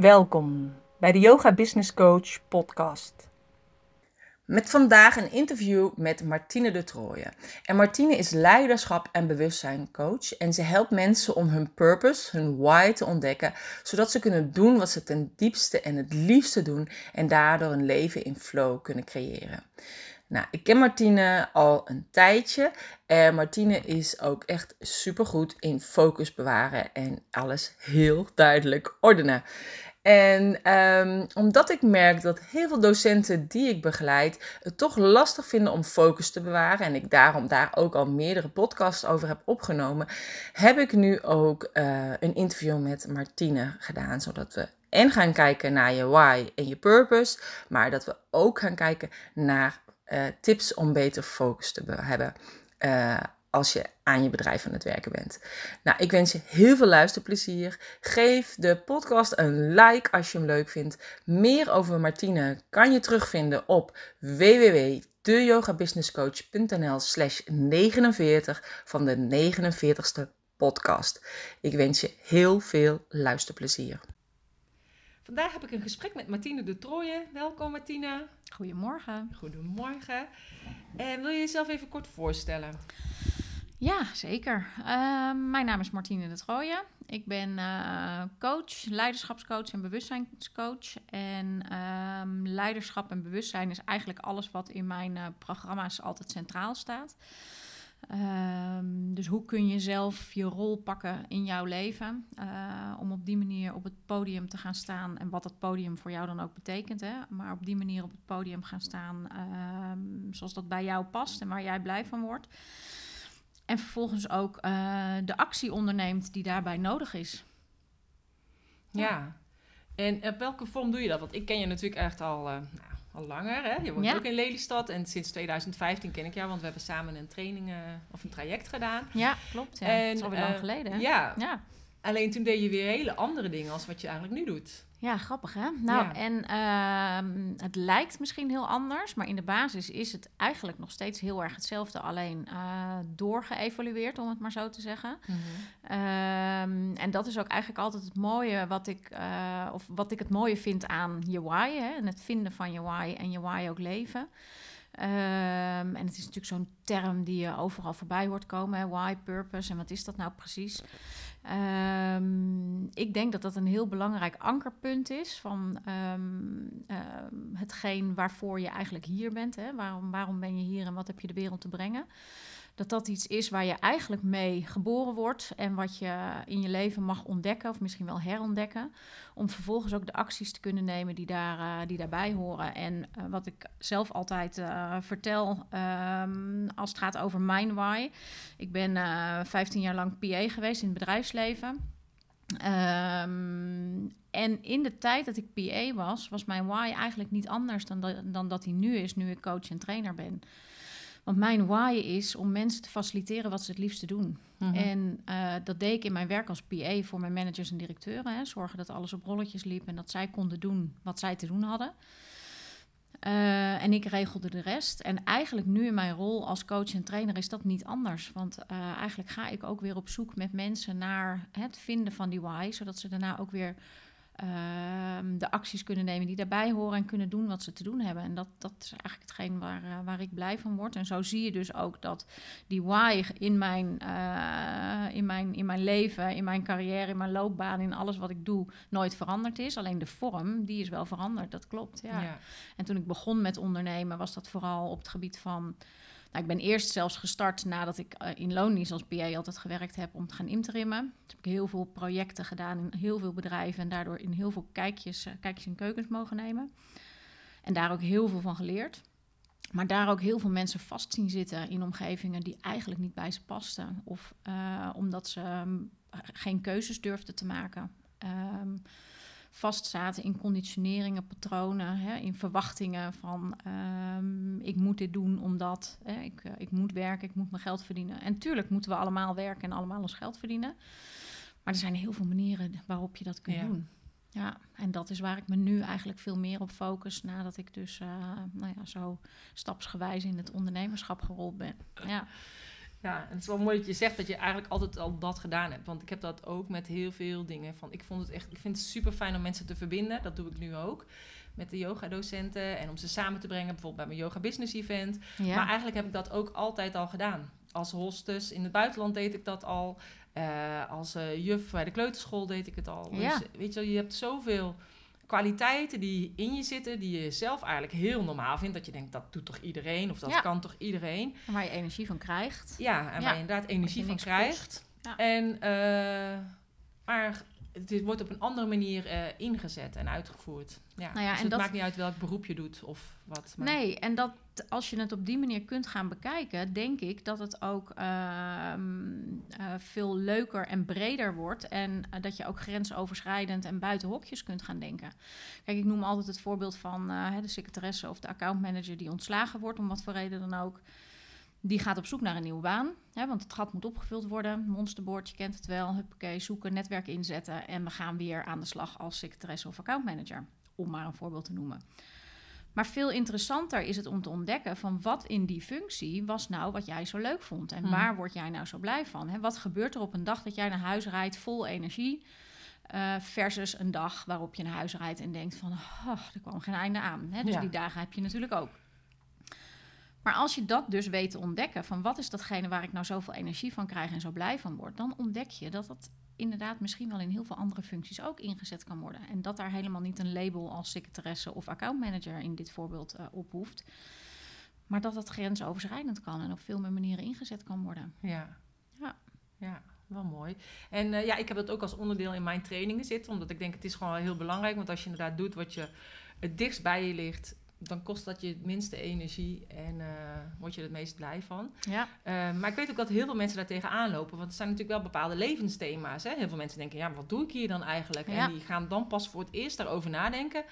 Welkom bij de Yoga Business Coach podcast. Met vandaag een interview met Martine de Trooijen. En Martine is leiderschap en bewustzijncoach en ze helpt mensen om hun purpose, hun why te ontdekken, zodat ze kunnen doen wat ze ten diepste en het liefste doen en daardoor een leven in flow kunnen creëren. Nou, ik ken Martine al een tijdje. En Martine is ook echt supergoed in focus bewaren en alles heel duidelijk ordenen. En um, omdat ik merk dat heel veel docenten die ik begeleid het toch lastig vinden om focus te bewaren. En ik daarom daar ook al meerdere podcasts over heb opgenomen. Heb ik nu ook uh, een interview met Martine gedaan. Zodat we en gaan kijken naar je why en je purpose. Maar dat we ook gaan kijken naar uh, tips om beter focus te hebben. Uh, als je aan je bedrijf aan het werken bent. Nou, ik wens je heel veel luisterplezier. Geef de podcast een like als je hem leuk vindt. Meer over Martine kan je terugvinden op www.deyogabusinesscoach.nl slash 49 van de 49ste podcast. Ik wens je heel veel luisterplezier. Vandaag heb ik een gesprek met Martine de Trooijen. Welkom Martine. Goedemorgen. Goedemorgen. En wil je jezelf even kort voorstellen? Ja, zeker. Uh, mijn naam is Martine de Trooijen. Ik ben uh, coach, leiderschapscoach en bewustzijnscoach. En uh, leiderschap en bewustzijn is eigenlijk alles wat in mijn uh, programma's altijd centraal staat. Ehm, dus hoe kun je zelf je rol pakken in jouw leven? Uh, om op die manier op het podium te gaan staan. En wat dat podium voor jou dan ook betekent. Hè? Maar op die manier op het podium gaan staan zoals dat bij jou past en waar jij blij van wordt. En vervolgens ook uh, de actie onderneemt die daarbij nodig is. Ja. ja. En op welke vorm doe je dat? Want ik ken je natuurlijk echt al nou, al langer. Hè? Je woont ook in Lelystad en sinds 2015 ken ik jou, want we hebben samen een training uh, of een traject gedaan. Ja, klopt. Ja. En, dat is alweer lang geleden. Ja. ja. Alleen toen deed je weer hele andere dingen als wat je eigenlijk nu doet. Ja, grappig hè? Nou, ja. en uh, het lijkt misschien heel anders, maar in de basis is het eigenlijk nog steeds heel erg hetzelfde, alleen uh, doorgeëvalueerd, om het maar zo te zeggen. Mm -hmm. um, en dat is ook eigenlijk altijd het mooie wat ik, uh, of wat ik het mooie vind aan je why, hè? en het vinden van je why en je why ook leven. Um, en het is natuurlijk zo'n term die je overal voorbij hoort komen. Hè? Why, purpose en wat is dat nou precies? Um, ik denk dat dat een heel belangrijk ankerpunt is van um, hetgeen waarvoor je eigenlijk hier bent. Hè? Waarom, waarom ben je hier en wat heb je de wereld te brengen? Dat dat iets is waar je eigenlijk mee geboren wordt en wat je in je leven mag ontdekken of misschien wel herontdekken, om vervolgens ook de acties te kunnen nemen die, daar, uh, die daarbij horen. En uh, wat ik zelf altijd uh, vertel um, als het gaat over mijn why. Ik ben 15 jaar lang PA geweest in het bedrijfsleven. Um, en in de tijd dat ik PA was, was mijn why eigenlijk niet anders dan, dat, dan dat hij nu is, nu ik coach en trainer ben. Want mijn why is om mensen te faciliteren wat ze het liefste doen. Mm -hmm. En uh, dat deed ik in mijn werk als PA voor mijn managers en directeuren. Hè. Zorgen dat alles op rolletjes liep en dat zij konden doen wat zij te doen hadden. Uh, en ik regelde de rest. En eigenlijk nu in mijn rol als coach en trainer is dat niet anders. Want uh, eigenlijk ga ik ook weer op zoek met mensen naar het vinden van die why. Zodat ze daarna ook weer uh, de acties kunnen nemen die daarbij horen en kunnen doen wat ze te doen hebben. En dat, dat is eigenlijk hetgeen waar, uh, waar ik blij van word. En zo zie je dus ook dat die why in mijn, uh, in, mijn, in mijn leven, in mijn carrière, in mijn loopbaan, in alles wat ik doe, nooit veranderd is. Alleen de vorm, die is wel veranderd, dat klopt. Ja. ja. En toen ik begon met ondernemen, was dat vooral op het gebied van nou, ik ben eerst zelfs gestart nadat ik uh, in loondienst als PA altijd gewerkt heb om te gaan interimmen. Dus heb ik heel veel projecten gedaan in heel veel bedrijven en daardoor in heel veel kijkjes, uh, kijkjes en keukens mogen nemen. En daar ook heel veel van geleerd. Maar daar ook heel veel mensen vast zien zitten in omgevingen die eigenlijk niet bij ze pasten. Of uh, omdat ze um, geen keuzes durfden te maken. Um, vastzaten in conditioneringen, patronen, hè, in verwachtingen van um, ik moet dit doen omdat hè, ik, uh, ik moet werken, ik moet mijn geld verdienen. En tuurlijk moeten we allemaal werken en allemaal ons geld verdienen. Maar er zijn heel veel manieren waarop je dat kunt ja. doen. Ja, en dat is waar ik me nu eigenlijk veel meer op focus nadat ik dus uh, nou ja, zo stapsgewijs in het ondernemerschap gerold ben. Ja. Ja, en het is wel mooi dat je zegt dat je eigenlijk altijd al dat gedaan hebt. Want ik heb dat ook met heel veel dingen. Van, ik, vond het echt, ik vind het super fijn om mensen te verbinden. Dat doe ik nu ook. Met de yoga-docenten. En om ze samen te brengen. Bijvoorbeeld bij mijn yoga business event. Ja. Maar eigenlijk heb ik dat ook altijd al gedaan. Als hostess in het buitenland deed ik dat al. Eh, als eh, juf bij de kleuterschool deed ik het al. Ja. Dus weet je, je hebt zoveel kwaliteiten die in je zitten, die je zelf eigenlijk heel normaal vindt. Dat je denkt, dat doet toch iedereen? Of dat Ja. kan toch iedereen? Waar je energie van krijgt. Ja, en Ja. waar je inderdaad energie je van krijgt. Ja. En, eh, maar het wordt op een andere manier eh, ingezet en uitgevoerd. Ja. Nou ja, dus en het dat- maakt niet uit welk beroep je doet of wat. maar- Nee, en dat als je het op die manier kunt gaan bekijken, denk ik dat het ook ehm, eh, veel leuker en breder wordt. En eh, dat je ook grensoverschrijdend en buiten hokjes kunt gaan denken. Kijk, ik noem altijd het voorbeeld van eh, de secretaresse of de accountmanager die ontslagen wordt, om wat voor reden dan ook. Die gaat op zoek naar een nieuwe baan. Hè, want het gat moet opgevuld worden. Monsterboard, je kent het wel. Huppakee, zoeken, netwerk inzetten. En we gaan weer aan de slag als secretaresse of accountmanager. Om maar een voorbeeld te noemen. Maar veel interessanter is het om te ontdekken van wat in die functie was nou wat jij zo leuk vond. En Hmm. waar word jij nou zo blij van? Hè? Wat gebeurt er op een dag dat jij naar huis rijdt vol energie... eh, versus een dag waarop je naar huis rijdt en denkt van... Oh, er kwam geen einde aan. Hè? Dus Ja. die dagen heb je natuurlijk ook. Maar als je dat dus weet te ontdekken, van wat is datgene waar ik nou zoveel energie van krijg en zo blij van word, dan ontdek je dat dat inderdaad misschien wel in heel veel andere functies ook ingezet kan worden. En dat daar helemaal niet een label als secretaresse of accountmanager in dit voorbeeld eh, op hoeft. Maar dat dat grensoverschrijdend kan en op veel meer manieren ingezet kan worden. Ja. Ja. Ja, wel mooi. En eh, ja, ik heb dat ook als onderdeel in mijn trainingen zitten. Omdat ik denk, het is gewoon heel belangrijk. Want als je inderdaad doet wat je het dichtst bij je ligt... dan kost dat je het minste energie en eh, word je er het meest blij van. Ja, Eh, maar ik weet ook dat heel veel mensen daar tegenaan lopen. Want er zijn natuurlijk wel bepaalde levensthema's. Hè? Heel veel mensen denken, ja, wat doe ik hier dan eigenlijk? Ja. En die gaan dan pas voor het eerst daarover nadenken.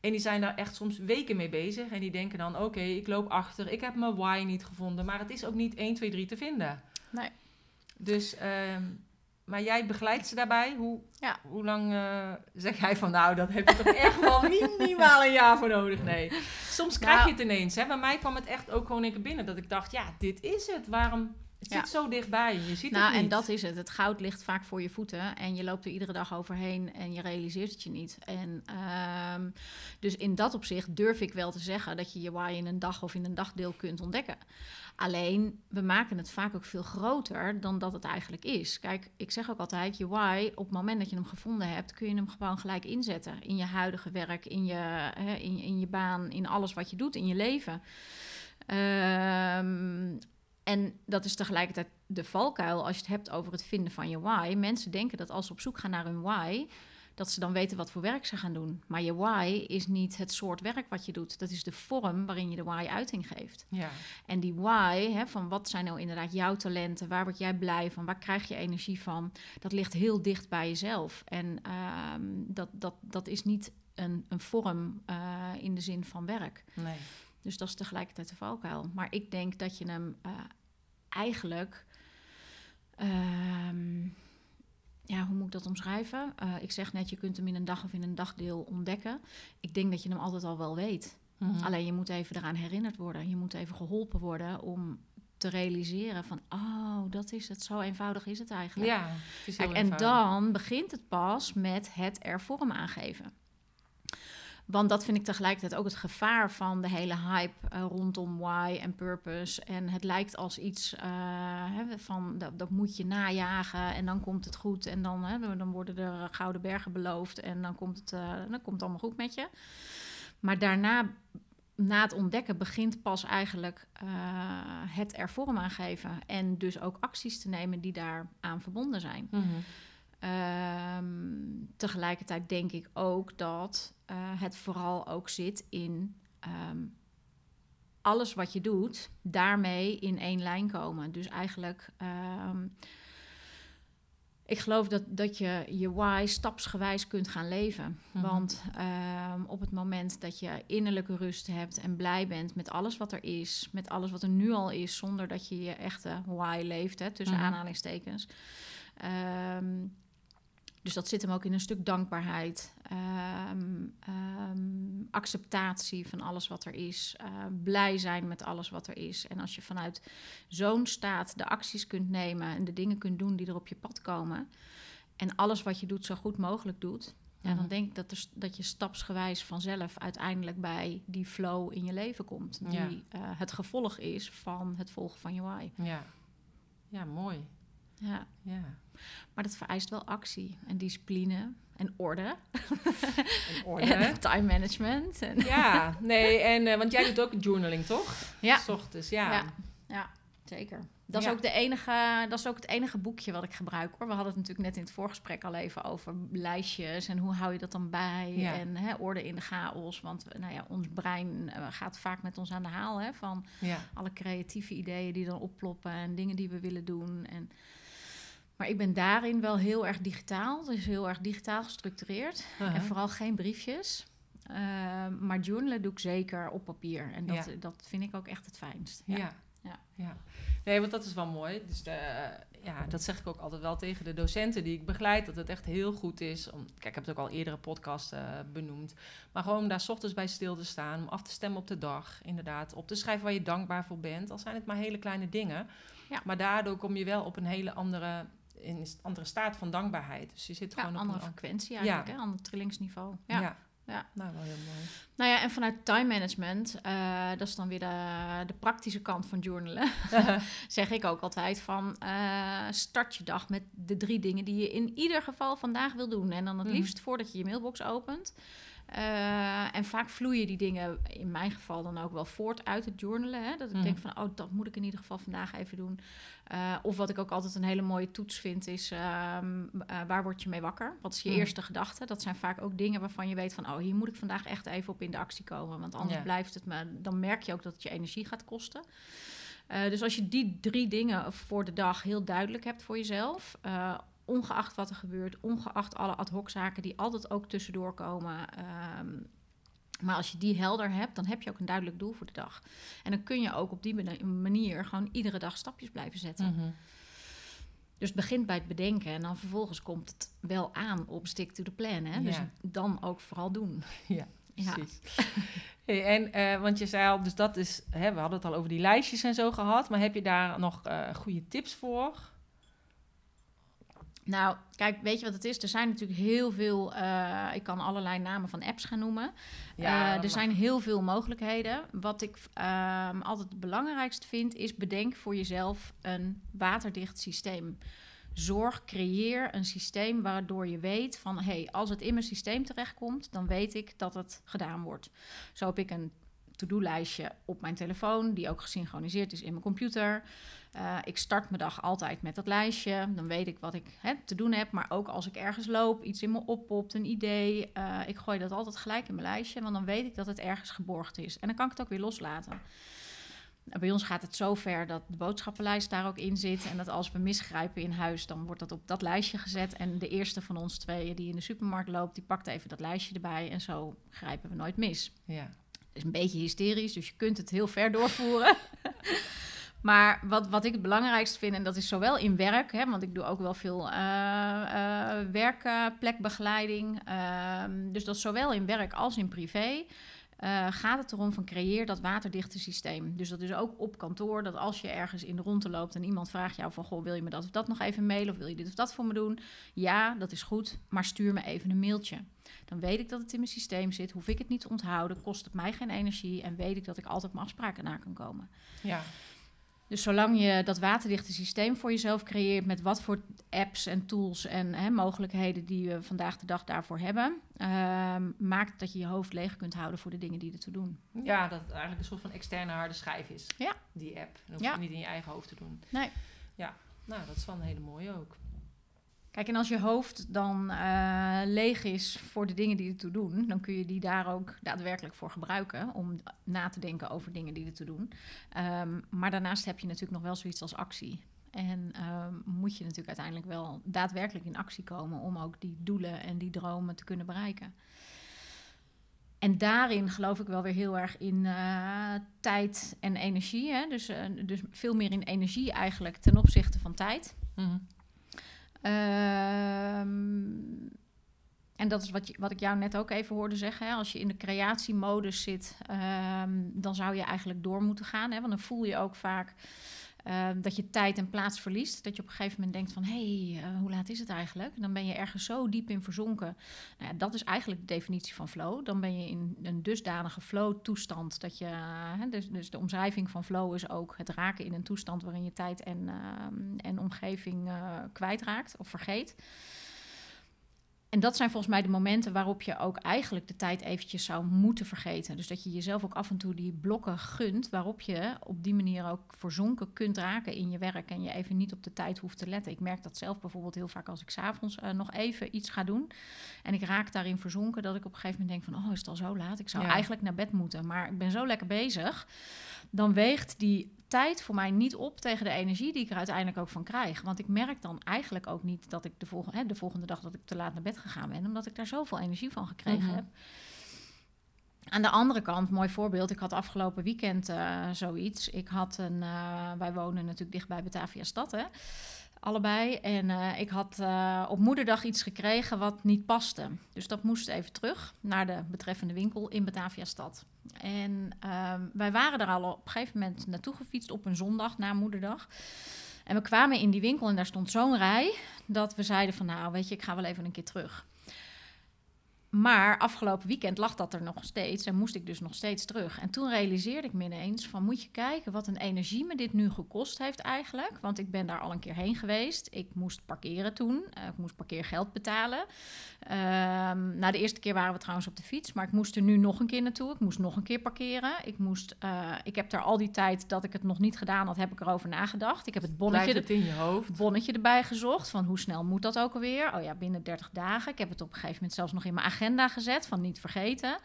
En die zijn daar echt soms weken mee bezig. En die denken dan, oké, ik loop achter. Ik heb mijn why niet gevonden. Maar het is ook niet 1, 2, 3 te vinden. Nee. Dus, ehm, maar jij begeleidt ze daarbij. Hoe, Ja. hoe lang eh, zeg jij van, nou, dat heb je toch echt wel minimaal een jaar voor nodig? Nee. Soms krijg Nou. je het ineens. Hè? Bij mij kwam het echt ook gewoon een keer binnen. Dat ik dacht, ja, dit is het. Waarom... Het Ja. zit zo dichtbij. Je ziet nou het niet. en dat is het. Het goud ligt vaak voor je voeten en je loopt er iedere dag overheen en je realiseert het je niet. En ehm, dus in dat opzicht durf ik wel te zeggen dat je je why in een dag of in een dagdeel kunt ontdekken. Alleen, we maken het vaak ook veel groter dan dat het eigenlijk is. Kijk, ik zeg ook altijd, je why, op het moment dat je hem gevonden hebt, kun je hem gewoon gelijk inzetten. In je huidige werk, in je, hè, in, in je baan, in alles wat je doet, in je leven. Ehm, en dat is tegelijkertijd de valkuil als je het hebt over het vinden van je why. Mensen denken dat als ze op zoek gaan naar hun why, dat ze dan weten wat voor werk ze gaan doen. Maar je why is niet het soort werk wat je doet. Dat is de vorm waarin je de why uiting geeft. Ja. En die why, hè, van wat zijn nou inderdaad jouw talenten? Waar word jij blij van? Waar krijg je energie van? Dat ligt heel dicht bij jezelf. En ehm, dat, dat, dat is niet een, een vorm eh, in de zin van werk. Nee. Dus dat is tegelijkertijd de valkuil. Maar ik denk dat je hem eh, eigenlijk. ehm, ja, hoe moet ik dat omschrijven? Eh, ik zeg net, je kunt hem in een dag of in een dagdeel ontdekken. Ik denk dat je hem altijd al wel weet. Mhm. Alleen je moet even eraan herinnerd worden. Je moet even geholpen worden om te realiseren van... oh, dat is het. Zo eenvoudig is het eigenlijk. Ja, het is heel Kijk, en dan begint het pas met het er vorm aangeven. Want dat vind ik tegelijkertijd ook het gevaar van de hele hype eh, rondom why en purpose. En het lijkt als iets eh, van dat, dat moet je najagen en dan komt het goed. En dan, hè, dan worden er gouden bergen beloofd en dan komt, het, eh, dan komt allemaal goed met je. Maar daarna, na het ontdekken, begint pas eigenlijk het er vorm aangeven. En dus ook acties te nemen die daaraan verbonden zijn. Mhm. Ehm, tegelijkertijd denk ik ook dat eh, het vooral ook zit in ehm, alles wat je doet, daarmee in één lijn komen. Dus eigenlijk, ehm, ik geloof dat, dat je je why stapsgewijs kunt gaan leven. Mhm. Want op het moment dat je innerlijke rust hebt en blij bent met alles wat er is, met alles wat er nu al is, zonder dat je je echte why leeft, hè, tussen Mhm. aanhalingstekens. Dus dat zit hem ook in een stuk dankbaarheid, ehm, ehm, acceptatie van alles wat er is, uh, blij zijn met alles wat er is. En als je vanuit zo'n staat de acties kunt nemen en de dingen kunt doen die er op je pad komen, en alles wat je doet zo goed mogelijk doet, ja, dan Mhm. denk ik dat, er, dat je stapsgewijs vanzelf uiteindelijk bij die flow in je leven komt. Die Ja. eh, het gevolg is van het volgen van je why. Ja. Ja, mooi. Ja. Ja. Maar dat vereist wel actie en discipline en orde. In orde. En time management. En Ja, nee, en, eh, want jij doet ook journaling, toch? Ja. S ochtends, ja. Ja. ja, zeker. Dat is, Ja. ook de enige, dat is ook het enige boekje wat ik gebruik hoor. We hadden het natuurlijk net in het voorgesprek al even over lijstjes en hoe hou je dat dan bij? Ja. En hè, orde in de chaos. Want nou ja, ons brein eh, gaat vaak met ons aan de haal hè, van alle creatieve ideeën die dan opploppen en dingen die we willen doen. En, maar ik ben daarin wel heel erg digitaal, dus heel erg digitaal gestructureerd. Uh-huh. En vooral geen briefjes. Ehm, maar journalen doe ik zeker op papier. En dat, Ja. dat vind ik ook echt het fijnst. Ja. Ja. Ja. Ja. Nee, want dat is wel mooi. Dus de, ja, dat zeg ik ook altijd wel tegen de docenten die ik begeleid. Dat het echt heel goed is. Om, kijk, ik heb het ook al eerdere podcasts eh, benoemd. Maar gewoon om daar 's ochtends bij stil te staan. Om af te stemmen op de dag. Inderdaad. Op te schrijven waar je dankbaar voor bent. Al zijn het maar hele kleine dingen. Ja. Maar daardoor kom je wel op een hele andere, in een andere staat van dankbaarheid. Dus je zit Ja, gewoon op andere een frequentie eigenlijk, Ja. hè? ander trillingsniveau. Ja. Ja. Nou, wel heel mooi. Nou ja, en vanuit time management, eh, dat is dan weer de, de praktische kant van journalen, zeg ik ook altijd van eh, start je dag met de drie dingen die je in ieder geval vandaag wil doen. En dan het Mhm. liefst voordat je je mailbox opent. Eh, en vaak vloeien die dingen, in mijn geval dan ook wel voort uit het journalen. Hè? Dat ik Mhm. denk van, oh, dat moet ik in ieder geval vandaag even doen. Eh, of wat ik ook altijd een hele mooie toets vind, is ehm, eh, waar word je mee wakker? Wat is je Mhm. eerste gedachte? Dat zijn vaak ook dingen waarvan je weet van, oh, hier moet ik vandaag echt even op in de actie komen. Want anders Ja. blijft het me, dan merk je ook dat het je energie gaat kosten. Dus als je die drie dingen voor de dag heel duidelijk hebt voor jezelf, ongeacht wat er gebeurt, ongeacht alle ad hoc zaken die altijd ook tussendoor komen. ehm, maar als je die helder hebt, dan heb je ook een duidelijk doel voor de dag. En dan kun je ook op die manier gewoon iedere dag stapjes blijven zetten. Mhm. Dus het begint bij het bedenken en dan vervolgens komt het wel aan op stick to the plan. Hè? Dus dan ook vooral doen. Ja, Ja. precies. Hey, en, eh, want je zei al, dus dat is, hè, we hadden het al over die lijstjes en zo gehad, maar heb je daar nog eh, goede tips voor? Nou, kijk, weet je wat het is? Er zijn natuurlijk heel veel. eh, ik kan allerlei namen van apps gaan noemen. dat Eh, er zijn heel veel mogelijkheden. Wat ik ehm, altijd het belangrijkst vind, is bedenk voor jezelf een waterdicht systeem. Zorg, creëer een systeem waardoor je weet van hé, hey, als het in mijn systeem terechtkomt, dan weet ik dat het gedaan wordt. Zo heb ik een to-do-lijstje op mijn telefoon, die ook gesynchroniseerd is in mijn computer. Eh, ik start mijn dag altijd met dat lijstje. Dan weet ik wat ik hè, te doen heb. Maar ook als ik ergens loop, iets in me oppopt, een idee. eh, ik gooi dat altijd gelijk in mijn lijstje. Want dan weet ik dat het ergens geborgd is. En dan kan ik het ook weer loslaten. Nou, Bij ons gaat het zo ver dat de boodschappenlijst daar ook in zit. En dat als we misgrijpen in huis, dan wordt dat op dat lijstje gezet. En de eerste van ons tweeën die in de supermarkt loopt, die pakt even dat lijstje erbij. En zo grijpen we nooit mis. Ja. Is een beetje hysterisch, dus je kunt het heel ver doorvoeren. maar wat, wat ik het belangrijkst vind, en dat is zowel in werk, hè, want ik doe ook wel veel eh, eh, werkplekbegeleiding. ehm, dus dat is zowel in werk als in privé. Eh, gaat het erom van creëer dat waterdichte systeem. Dus dat is ook op kantoor, dat als je ergens in de ronde loopt en iemand vraagt jou van, goh, wil je me dat of dat nog even mailen of wil je dit of dat voor me doen? Ja, dat is goed, maar stuur me even een mailtje. Dan weet ik dat het in mijn systeem zit, hoef ik het niet te onthouden, kost het mij geen energie en weet ik dat ik altijd mijn afspraken na kan komen. Ja. Dus zolang je dat waterdichte systeem voor jezelf creëert met wat voor apps en tools en hè, mogelijkheden die we vandaag de dag daarvoor hebben, ehm, maakt dat je je hoofd leeg kunt houden voor de dingen die ertoe doen. ja, dat het eigenlijk een soort van externe harde schijf is. Ja. Die app. En hoef Ja. je niet in je eigen hoofd te doen. Nee. Ja, nou, dat is wel een hele mooie ook. Kijk, en als je hoofd dan eh, leeg is voor de dingen die ertoe doen, dan kun je die daar ook daadwerkelijk voor gebruiken om na te denken over dingen die ertoe doen. Ehm, maar daarnaast heb je natuurlijk nog wel zoiets als actie. En ehm, moet je natuurlijk uiteindelijk wel daadwerkelijk in actie komen om ook die doelen en die dromen te kunnen bereiken. En daarin geloof ik wel weer heel erg in eh, tijd en energie. Hè? Dus, eh, dus veel meer in energie eigenlijk ten opzichte van tijd. Mhm. Ehm, en dat is wat, je, wat ik jou net ook even hoorde zeggen. Hè? Als je in de creatiemodus zit, ehm, dan zou je eigenlijk door moeten gaan. Hè? Want dan voel je ook vaak Ehm, dat je tijd en plaats verliest. Dat je op een gegeven moment denkt van... hé, hey, uh, hoe laat is het eigenlijk? Dan ben je ergens zo diep in verzonken. Nou dat is eigenlijk de definitie van flow. Dan ben je in een dusdanige flow-toestand... dat je... Uh, dus, dus, de omschrijving van flow is ook het raken in een toestand... waarin je tijd en, uh, en omgeving eh, kwijtraakt of vergeet. En dat zijn volgens mij de momenten waarop je ook eigenlijk de tijd eventjes zou moeten vergeten. Dus dat je jezelf ook af en toe die blokken gunt, waarop je op die manier ook verzonken kunt raken in je werk en je even niet op de tijd hoeft te letten. Ik merk dat zelf bijvoorbeeld heel vaak als ik s'avonds uh, nog even iets ga doen en ik raak daarin verzonken, dat ik op een gegeven moment denk van, oh is het al zo laat? Ik zou ja. eigenlijk naar bed moeten, maar ik ben zo lekker bezig. Dan weegt die tijd voor mij niet op tegen de energie die ik er uiteindelijk ook van krijg. Want ik merk dan eigenlijk ook niet dat ik de volgende, hè, de volgende dag dat ik te laat naar bed gegaan ben, omdat ik daar zoveel energie van gekregen mm -hmm. heb. Aan de andere kant, mooi voorbeeld. Ik had afgelopen weekend uh, zoiets. Ik had een. Uh, wij wonen natuurlijk dicht bij Batavia Stad, hè? Allebei. En uh, ik had op moederdag iets gekregen wat niet paste. Dus dat moest even terug naar de betreffende winkel in Batavia Stad. En ehm, wij waren er al op een gegeven moment naartoe gefietst op een zondag na moederdag. En we kwamen in die winkel en daar stond zo'n rij dat we zeiden van nou weet je, ik ga wel even een keer terug. Maar afgelopen weekend lag dat er nog steeds en moest ik dus nog steeds terug. En toen realiseerde ik me ineens van moet je kijken wat een energie me dit nu gekost heeft eigenlijk. Want ik ben daar al een keer heen geweest. Ik moest parkeren toen. Uh, ik moest parkeergeld betalen. Um, nou, de eerste keer waren we trouwens op de fiets. Maar ik moest er nu nog een keer naartoe. Ik moest nog een keer parkeren. Ik, moest, uh, ik heb daar al die tijd dat ik het nog niet gedaan had, heb ik erover nagedacht. Ik heb het bonnetje, het in je hoofd. bonnetje erbij gezocht. Van hoe snel moet dat ook alweer? Oh ja, binnen 30 dagen. Ik heb het op een gegeven moment zelfs nog in mijn agenda agenda gezet van niet vergeten.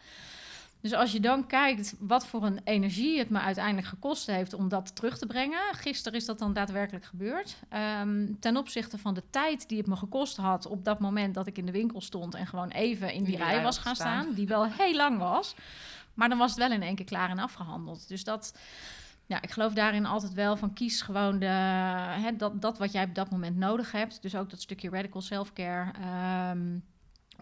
Dus als je dan kijkt wat voor een energie het me uiteindelijk gekost heeft om dat terug te brengen. Gisteren is dat dan daadwerkelijk gebeurd. Um, ten opzichte van de tijd die het me gekost had op dat moment dat ik in de winkel stond en gewoon even in die, die rij was gaan staan. staan. Die wel heel lang was. Maar dan was het wel in één keer klaar en afgehandeld. Dus dat. Ja, ik geloof daarin altijd wel van kies gewoon de, hè, dat, dat wat jij op dat moment nodig hebt. Dus ook dat stukje radical self-care. Um,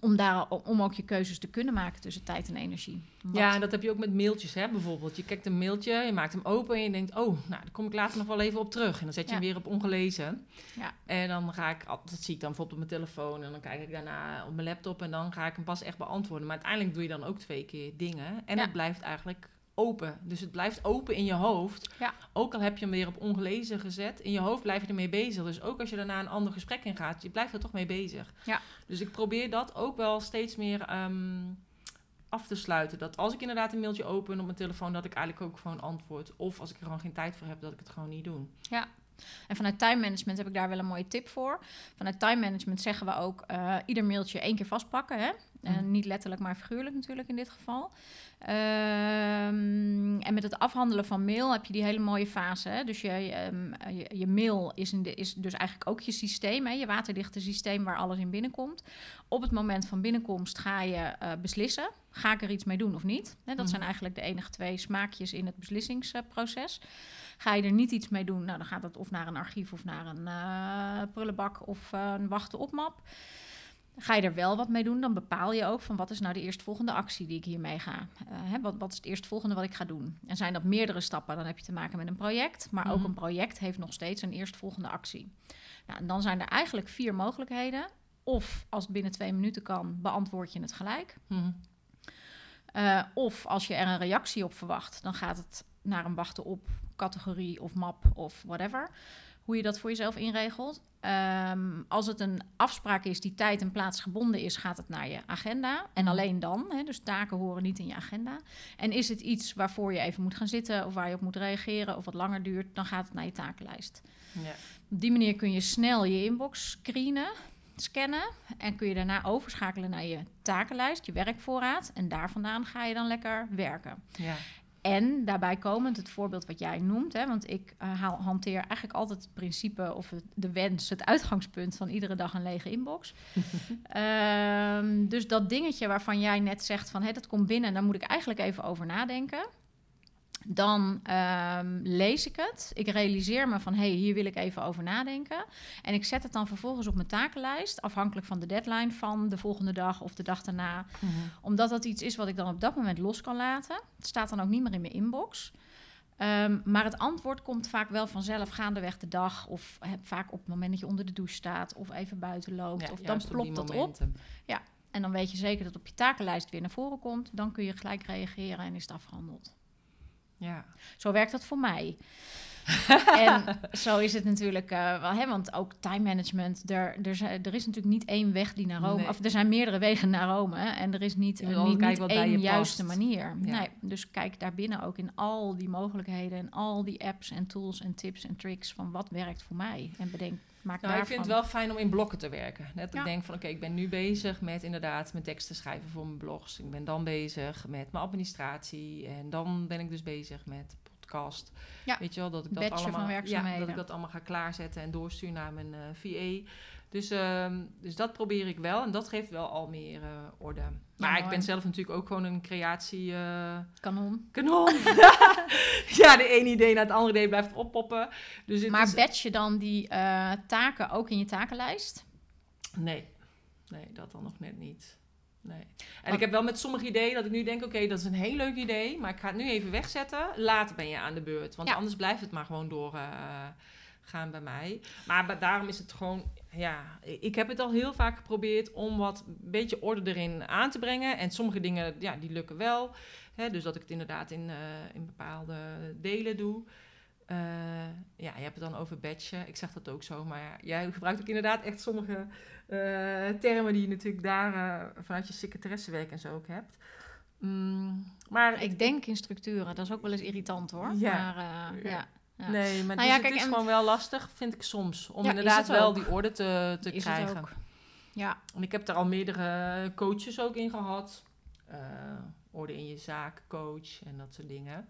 om, daar, om ook je keuzes te kunnen maken tussen tijd en energie. Wat? Ja, en dat heb je ook met mailtjes hè, bijvoorbeeld. Je kijkt een mailtje, je maakt hem open en je denkt... oh, nou, daar kom ik later nog wel even op terug. En dan zet je ja. hem weer op ongelezen. Ja. En dan ga ik... Dat zie ik dan bijvoorbeeld op mijn telefoon... en dan kijk ik daarna op mijn laptop... en dan ga ik hem pas echt beantwoorden. Maar uiteindelijk doe je dan ook twee keer dingen. En ja. het blijft eigenlijk open. Dus het blijft open in je hoofd. Ja. Ook al heb je hem weer op ongelezen gezet, in je hoofd blijf je ermee bezig. Dus ook als je daarna een ander gesprek in gaat, je blijft er toch mee bezig. Ja. Dus ik probeer dat ook wel steeds meer um, af te sluiten. Dat als ik inderdaad een mailtje open op mijn telefoon, dat ik eigenlijk ook gewoon antwoord. Of als ik er gewoon geen tijd voor heb, dat ik het gewoon niet doe. Ja. En vanuit time management heb ik daar wel een mooie tip voor. Vanuit time management zeggen we ook uh, ieder mailtje één keer vastpakken. Hè? Mm. Uh, niet letterlijk, maar figuurlijk natuurlijk in dit geval. Um, en met het afhandelen van mail heb je die hele mooie fase. Hè? Dus je, um, je, je, mail is, de, is, dus eigenlijk ook je systeem, hè? je waterdichte systeem waar alles in binnenkomt. Op het moment van binnenkomst ga je uh, beslissen: ga ik er iets mee doen of niet? Hè? Dat mm. zijn eigenlijk de enige twee smaakjes in het beslissingsproces. Ga je er niet iets mee doen, nou, dan gaat dat of naar een archief of naar een uh, prullenbak of uh, een wachten op map. Ga je er wel wat mee doen, dan bepaal je ook van wat is nou de eerstvolgende actie die ik hiermee ga. Uh, hè, wat, wat is het eerstvolgende wat ik ga doen? En zijn dat meerdere stappen, dan heb je te maken met een project. Maar mm -hmm. ook een project heeft nog steeds een eerstvolgende actie. Nou, en dan zijn er eigenlijk vier mogelijkheden. Of als het binnen twee minuten kan, beantwoord je het gelijk. Mm -hmm. uh, of als je er een reactie op verwacht, dan gaat het naar een wachten op categorie of map of whatever. Hoe je dat voor jezelf inregelt. Um, als het een afspraak is die tijd en plaats gebonden is, gaat het naar je agenda. En alleen dan. Hè, dus taken horen niet in je agenda. En is het iets waarvoor je even moet gaan zitten of waar je op moet reageren of wat langer duurt, dan gaat het naar je takenlijst. Ja. Op die manier kun je snel je inbox screenen scannen en kun je daarna overschakelen naar je takenlijst, je werkvoorraad. En daar vandaan ga je dan lekker werken. Ja. En daarbij komend het voorbeeld wat jij noemt, hè, want ik uh, hanteer eigenlijk altijd het principe of het, de wens, het uitgangspunt van iedere dag een lege inbox. um, dus dat dingetje waarvan jij net zegt van hé, dat komt binnen, daar moet ik eigenlijk even over nadenken. Dan ehm, lees ik het. Ik realiseer me van, hé, hey, hier wil ik even over nadenken. En ik zet het dan vervolgens op mijn takenlijst, afhankelijk van de deadline van de volgende dag of de dag daarna. Omdat dat iets is wat ik dan op dat moment los kan laten. Het staat dan ook niet meer in mijn inbox. Ehm, maar het antwoord komt vaak wel vanzelf gaandeweg de dag. Of vaak op het moment dat je onder de douche staat of even buiten loopt. Ja, of dan plopt dat op. momenten. En dan weet je zeker dat het op je takenlijst weer naar voren komt. Dan kun je gelijk reageren en is het afgehandeld. Ja. Zo werkt dat voor mij. en zo is het natuurlijk eh, wel, hè, want ook time management. Er, er, zijn- er is natuurlijk niet één weg die naar Rome. Nee. Of er zijn meerdere wegen naar Rome. En er is niet, altijd niet, niet één juiste past. manier. Ja. Nee, dus kijk daarbinnen ook in al die mogelijkheden en al die apps en tools en tips en tricks van wat werkt voor mij. En bedenk, maak Nou, ik daarvan. vind het wel fijn om in blokken te werken. Net Ja. ik denk van, oké, ik ben nu bezig met inderdaad mijn teksten schrijven voor mijn blogs. Ik ben dan bezig met mijn administratie. En dan ben ik dus bezig met podcast. Ja. Weet je wel, dat ik dat allemaal... Ja, dat ik dat allemaal ga klaarzetten en doorsturen naar mijn eh, VA. Dus, ehm, dus dat probeer ik wel. En dat geeft wel al meer eh, orde. Maar ik ben zelf natuurlijk ook gewoon een creatie... eh, Kanon. kanon. ja, de ene idee na het andere idee blijft oppoppen. Dus het Maar is, je dan die taken ook in je takenlijst? Nee, nee, dat dan nog net niet. Nee. En ik heb wel met sommige ideeën dat ik nu denk, oké, dat is een heel leuk idee, maar ik ga het nu even wegzetten. Later ben je aan de beurt, want Ja. anders blijft het maar gewoon doorgaan gaan bij mij. Maar daarom is het gewoon, ja, ik heb het al heel vaak geprobeerd om wat een beetje orde erin aan te brengen. En sommige dingen, ja, die lukken wel. Hè, dus dat ik het inderdaad in, eh, in bepaalde delen doe. Eh, ja, je hebt het dan over batchen. Ik zeg dat ook zo, maar jij gebruikt ook inderdaad echt sommige eh, termen die je natuurlijk daar eh, vanuit je secretaressenwerk en zo ook hebt. Mm, maar Ik denk in structuren, dat is ook wel eens irritant hoor. Ja. Maar eh, Ja. ja. ja. Nee, maar Nou dus ja, kijk, het is en- gewoon wel lastig, vind ik soms. Om inderdaad wel die orde te, te Is het krijgen. ook. Ja, En ik heb er al meerdere coaches ook in gehad. Eh, orde in je zaak, coach en dat soort dingen.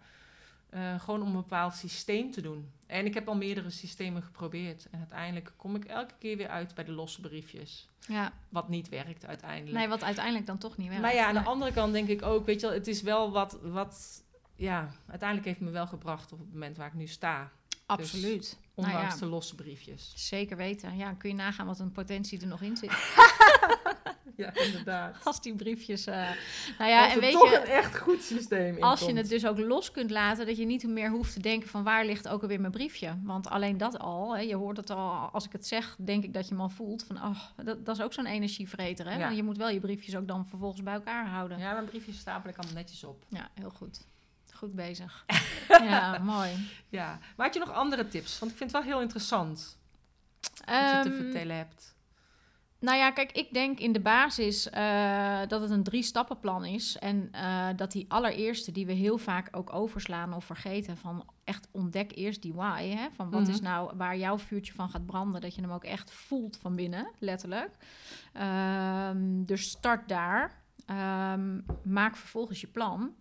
Eh, gewoon om een bepaald systeem te doen. En ik heb al meerdere systemen geprobeerd. En uiteindelijk kom ik elke keer weer uit bij de losse briefjes. ja. Wat niet werkt uiteindelijk. Nee, wat uiteindelijk dan toch niet werkt. maar ja, aan de andere kant denk ik ook, weet je wel, het is wel wat, wat, ja, uiteindelijk heeft me wel gebracht op het moment waar ik nu sta. Absoluut. Nou Ondanks ja. de losse briefjes. Zeker weten. Ja, kun je nagaan wat een potentie er nog in zit. Ja, inderdaad. Als die briefjes... eh, Nou ja, Als en weet toch je... een echt goed systeem in Als je het dus ook los kunt laten, dat je niet meer hoeft te denken van waar ligt ook alweer mijn briefje. Want alleen dat al, hè, je hoort het al, als ik het zeg, denk ik dat je hem al voelt van, oh, dat, dat is ook zo'n energievreter. Hè? Ja. Want je moet wel je briefjes ook dan vervolgens bij elkaar houden. Ja, Ja, mijn briefjes stapel ik allemaal netjes op. heel goed. Goed bezig. ja, mooi. Ja. Maar had je nog andere tips? Want ik vind het wel heel interessant wat je te Ehm, vertellen hebt. Nou ja, kijk, ik denk in de basis eh, dat het een drie-stappenplan is. En eh, dat die allereerste, die we heel vaak ook overslaan of vergeten, van echt ontdek eerst die why. Hè? Van wat Mhm. is nou waar jouw vuurtje van gaat branden, dat je hem ook echt voelt van binnen, letterlijk. Ehm, dus start daar. Ehm, maak vervolgens je plan.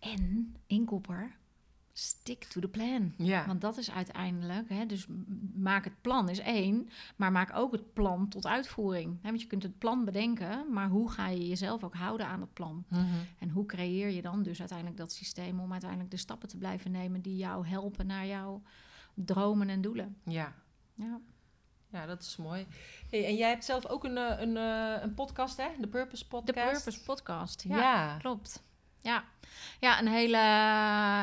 En, inkopper, stick to the plan. Ja. Want dat is uiteindelijk, hè, dus maak het plan is één, maar maak ook het plan tot uitvoering. Hè, want je kunt het plan bedenken, maar hoe ga je jezelf ook houden aan het plan? Mhm. En hoe creëer je dan dus uiteindelijk dat systeem om uiteindelijk de stappen te blijven nemen die jou helpen naar jouw dromen en doelen? ja. Ja, Ja, dat is mooi. Hey, en jij hebt zelf ook een, eh, een, eh, een podcast, hè? De Purpose de Podcast. Purpose Podcast. Ja. Ja, klopt. Ja. ja, een hele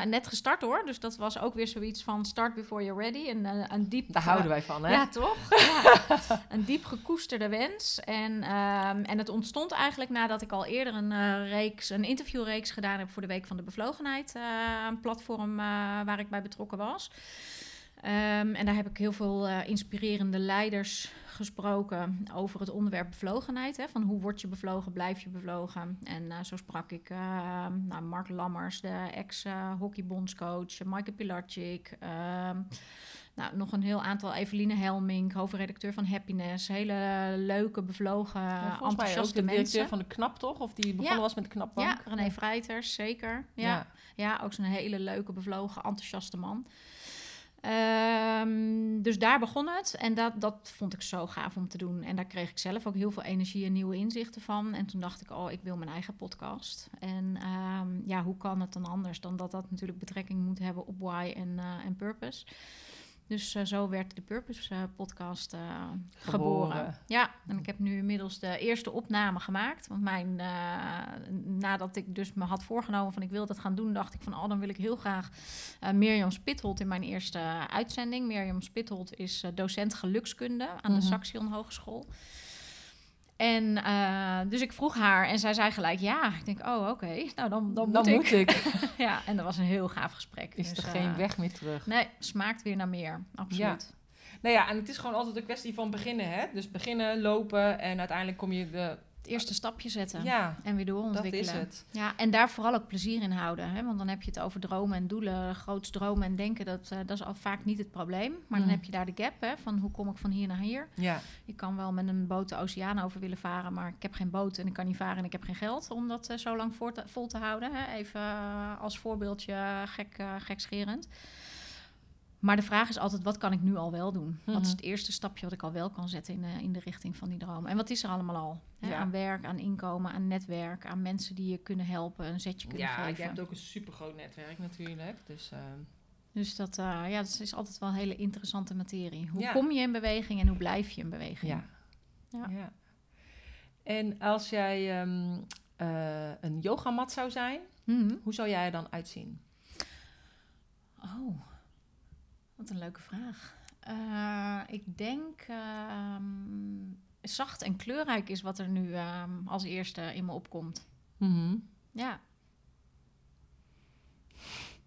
net gestart hoor. Dus dat was ook weer zoiets van start before you're ready. En eh, een diep. Daar houden wij van, hè? Ja, toch? Ja. een diep gekoesterde wens. En, ehm, en het ontstond eigenlijk nadat ik al eerder een, eh, reeks, een interviewreeks gedaan heb voor de Week van de Bevlogenheid. eh, een platform eh, waar ik bij betrokken was. Ehm, en daar heb ik heel veel eh, inspirerende leiders gesproken over het onderwerp bevlogenheid. Hè? Van hoe word je bevlogen, blijf je bevlogen. En eh, zo sprak ik eh, nou, Mark Lammers, de ex-hockeybondscoach, Maaike Pilarczyk... ehm, nou, nog een heel aantal. Eveline Helmink, hoofdredacteur van Happiness. Hele leuke, bevlogen, Ja, enthousiaste de directeur mensen. van de KNAP, toch? Of die begonnen Ja. was met de KNAPbank? Ja, René Vrijters, zeker. Ja. Ja, ook zo'n hele leuke, bevlogen, enthousiaste man. Ehm, dus daar begon het en dat, dat vond ik zo gaaf om te doen. En daar kreeg ik zelf ook heel veel energie en nieuwe inzichten van. En toen dacht ik, oh, ik wil mijn eigen podcast. En ehm, ja, hoe kan het dan anders dan dat dat natuurlijk betrekking moet hebben op why en, uh, en purpose. Dus uh, zo werd de Purpose uh, podcast uh, geboren. geboren. Ja, en ik heb nu inmiddels de eerste opname gemaakt. Want mijn, nadat ik dus me had voorgenomen van ik wil dat gaan doen, dacht ik van oh, dan wil ik heel graag Mirjam Spithold in mijn eerste uitzending. Mirjam Spithold is docent gelukskunde aan de mm -hmm. Saxion Hogeschool. En uh, dus ik vroeg haar en zij zei gelijk ja. Ik denk, oh oké, okay. nou dan, dan, dan moet, ik. ik. ja, en dat was een heel gaaf gesprek. Is dus, er geen uh, weg meer terug? Nee, smaakt weer naar meer, absoluut. Ja. Nou ja, en het is gewoon altijd een kwestie van beginnen, hè? Dus beginnen, lopen en uiteindelijk kom je de eerste stapje zetten ja, en weer doorontwikkelen. Dat is het. Ja, en daar vooral ook plezier in houden. Hè? Want dan heb je het over dromen en doelen, groots dromen en denken. Dat, uh, dat is al vaak niet het probleem. Maar mm. dan heb je daar de gap hè, van hoe kom ik van hier naar hier. Ja. Ik kan wel met een boot de oceaan over willen varen, maar ik heb geen boot en ik kan niet varen en ik heb geen geld om dat uh, zo lang te, vol te houden. Hè? Even uh, als voorbeeldje gek, gekscherend. Maar de vraag is altijd, wat kan ik nu al wel doen? Mm -hmm. Wat is het eerste stapje wat ik al wel kan zetten in, uh, in de richting van die droom? En wat is er allemaal al? Hè? Ja. Aan werk, aan inkomen, aan netwerk, aan mensen die je kunnen helpen, een zetje kunnen ja, geven. Ja, je hebt ook een supergroot netwerk natuurlijk. Dus, uh... dus dat, uh, ja, dat is altijd wel een hele interessante materie. Hoe ja. kom je in beweging en hoe blijf je in beweging? Ja. ja. En als jij um, een yogamat zou zijn, mm -hmm. hoe zou jij er dan uitzien? Oh, wat een leuke vraag. Uh, ik denk uh, zacht en kleurrijk is wat er nu uh, als eerste in me opkomt. Mm -hmm. Ja.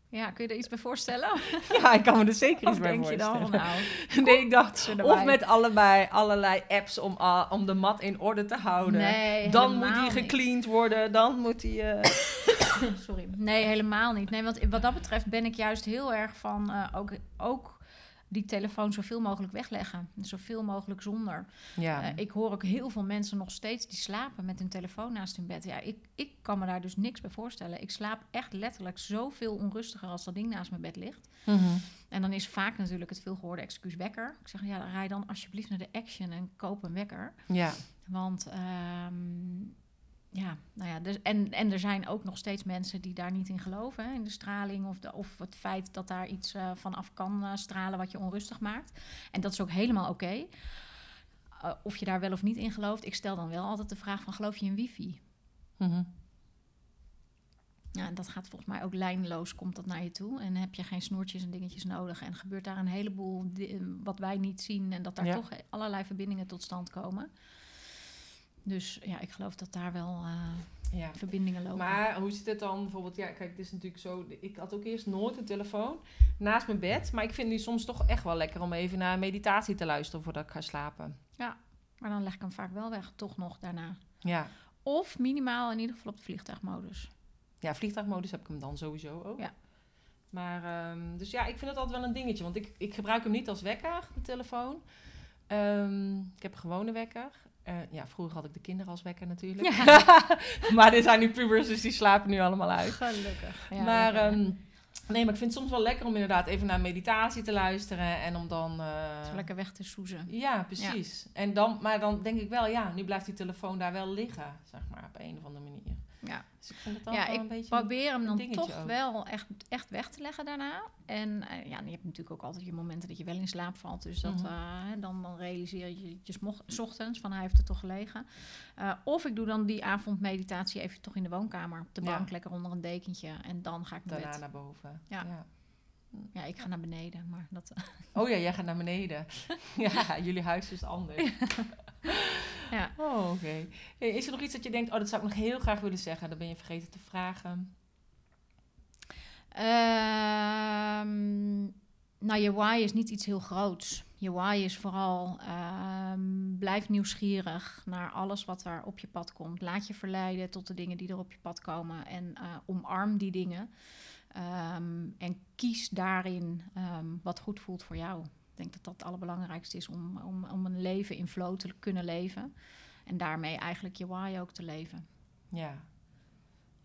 Ja, kun je er iets bij voorstellen? Ja, ik kan me er zeker iets bij denk voorstellen. je dan, nou, nee, ik dacht, of met allebei, allerlei apps om, uh, om de mat in orde te houden. Nee, dan moet die gecleaned worden, dan moet die... Uh... Sorry. Nee, helemaal niet. Nee, want wat dat betreft ben ik juist heel erg van uh, ook, ook die telefoon zoveel mogelijk wegleggen. Zoveel mogelijk zonder. Ja. Uh, ik hoor ook heel veel mensen nog steeds die slapen met hun telefoon naast hun bed. Ja, ik, ik kan me daar dus niks bij voorstellen. Ik slaap echt letterlijk zoveel onrustiger als dat ding naast mijn bed ligt. Mm -hmm. En dan is vaak natuurlijk het veelgehoorde excuus wekker. Ik zeg, ja, dan rij dan alsjeblieft naar de Action en koop een wekker. Ja. Want... Um, ja, nou ja, dus, en, en er zijn ook nog steeds mensen die daar niet in geloven, hè, in de straling of, de, of het feit dat daar iets uh, van af kan uh, stralen wat je onrustig maakt. En dat is ook helemaal oké. Okay. Uh, of je daar wel of niet in gelooft. Ik stel dan wel altijd de vraag van, geloof je in wifi? Mm -hmm. Ja, en dat gaat volgens mij ook lijnloos, komt dat naar je toe. En heb je geen snoertjes en dingetjes nodig. En gebeurt daar een heleboel wat wij niet zien. En dat daar ja. toch allerlei verbindingen tot stand komen. Dus ja, ik geloof dat daar wel uh, ja. verbindingen lopen. Maar hoe zit het dan bijvoorbeeld? Ja, kijk, het is natuurlijk zo. Ik had ook eerst nooit een telefoon naast mijn bed. Maar ik vind nu soms toch echt wel lekker om even naar meditatie te luisteren voordat ik ga slapen. Ja, maar dan leg ik hem vaak wel weg, toch nog daarna. Ja. Of minimaal in ieder geval op de vliegtuigmodus. Ja, vliegtuigmodus heb ik hem dan sowieso ook. Ja. Maar, um, dus ja, ik vind het altijd wel een dingetje. Want ik, ik gebruik hem niet als wekker, de telefoon. Um, ik heb een gewone wekker. Uh, ja, vroeger had ik de kinderen als wekker natuurlijk. Ja. maar dit zijn nu pubers, dus die slapen nu allemaal uit. Gelukkig. Ja, maar, um, nee, maar ik vind het soms wel lekker om inderdaad even naar meditatie te luisteren. En om dan... Uh, Zo lekker weg te soezen. Ja, precies. Ja. En dan, maar dan denk ik wel, ja, nu blijft die telefoon daar wel liggen, zeg maar, op een of andere manier. Ja. Dus ik vind het dan ja, wel een beetje probeer hem dan toch ook. wel echt, echt weg te leggen daarna. En uh, ja, je hebt natuurlijk ook altijd je momenten dat je wel in slaap valt. Dus dat, Mhm. uh, dan, dan realiseer je je s ochtends van hij heeft er toch gelegen. Uh, of ik doe dan die avondmeditatie even toch in de woonkamer. Op de Ja. bank, lekker onder een dekentje. En dan ga ik naar Daarna naar boven. Ja. Ja, ik ga naar beneden. Maar dat, Oh ja, jij gaat naar beneden. ja, jullie huis is anders. ja. Oh, oké. Hey, is er nog iets dat je denkt, oh, dat zou ik nog heel graag willen zeggen. Dat ben je vergeten te vragen. Ehm, nou, je why is niet iets heel groots. Je why is vooral ehm, blijf nieuwsgierig naar alles wat er op je pad komt. Laat je verleiden tot de dingen die er op je pad komen en eh, omarm die dingen. Ehm, en kies daarin wat goed voelt voor jou. Denk dat dat het allerbelangrijkste is om, om, om een leven in flow te kunnen leven. En daarmee eigenlijk je why ook te leven. Ja.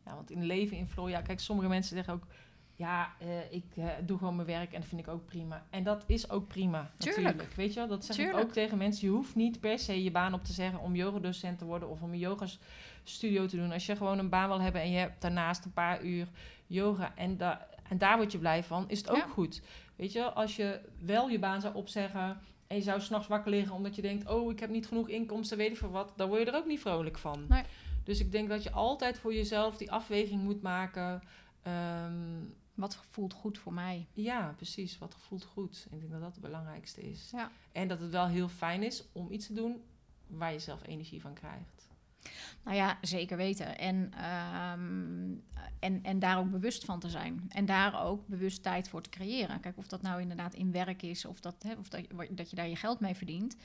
Ja, want in leven in flow, ja, kijk, sommige mensen zeggen ook, ja, eh, ik eh, doe gewoon mijn werk en dat vind ik ook prima. En dat is ook prima, Tuurlijk. natuurlijk. Weet je wel, dat zeg Tuurlijk. ik ook tegen mensen. Je hoeft niet per se je baan op te zeggen om yogadocent te worden of om een yogastudio te doen. Als je gewoon een baan wil hebben en je hebt daarnaast een paar uur yoga en, da en daar word je blij van, is het ook Ja. goed. Weet je, als je wel je baan zou opzeggen en je zou s'nachts wakker liggen omdat je denkt, oh, ik heb niet genoeg inkomsten, weet ik veel wat, dan word je er ook niet vrolijk van. Nee. Dus ik denk dat je altijd voor jezelf die afweging moet maken. Ehm, Wat voelt goed voor mij? ja, precies. Wat voelt goed. Ik denk dat dat het belangrijkste is. Ja. En dat het wel heel fijn is om iets te doen waar je zelf energie van krijgt. Nou ja, zeker weten. En, ehm, en, en daar ook bewust van te zijn. En daar ook bewust tijd voor te creëren. Kijk, of dat nou inderdaad in werk is of dat, hè, of dat, je- dat je daar je geld mee verdient.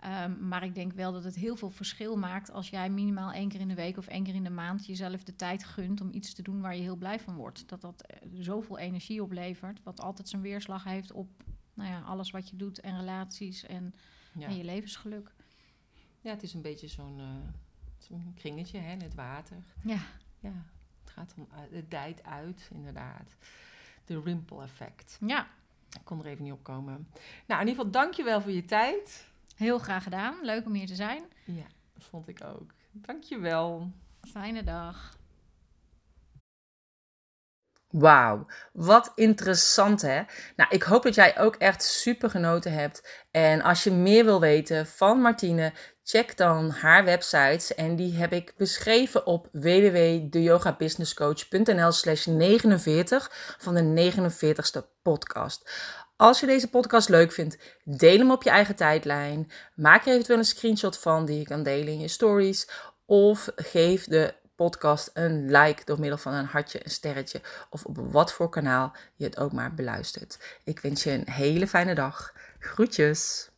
Ehm, maar ik denk wel dat het heel veel verschil maakt als jij minimaal één keer in de week of één keer in de maand jezelf de tijd gunt om iets te doen waar je heel blij van wordt. Dat dat eh, zoveel energie oplevert, wat altijd zijn weerslag heeft op nou ja, alles wat je doet en relaties en, Ja, en je levensgeluk. ja het is een beetje zo'n eh, zo'n kringetje hè, in het water. Ja, Ja, het gaat om, uit- het dijt uit, inderdaad. De ripple effect. ja. Ik kon er even niet op komen. Nou, in ieder geval, dankjewel voor je tijd. heel graag gedaan. Leuk om hier te zijn. Ja, dat vond ik ook. Dankjewel. Fijne dag. Wauw, wat interessant hè. Nou, ik hoop dat jij ook echt super genoten hebt. En als je meer wil weten van Martine, check dan haar websites. En die heb ik beschreven op www.deyogabusinesscoach.nl slash 49 van de 49ste podcast. Als je deze podcast leuk vindt, deel hem op je eigen tijdlijn. Maak er eventueel een screenshot van die je kan delen in je stories. Of geef de podcast een like door middel van een hartje, een sterretje of op wat voor kanaal je het ook maar beluistert. Ik wens je een hele fijne dag. Groetjes!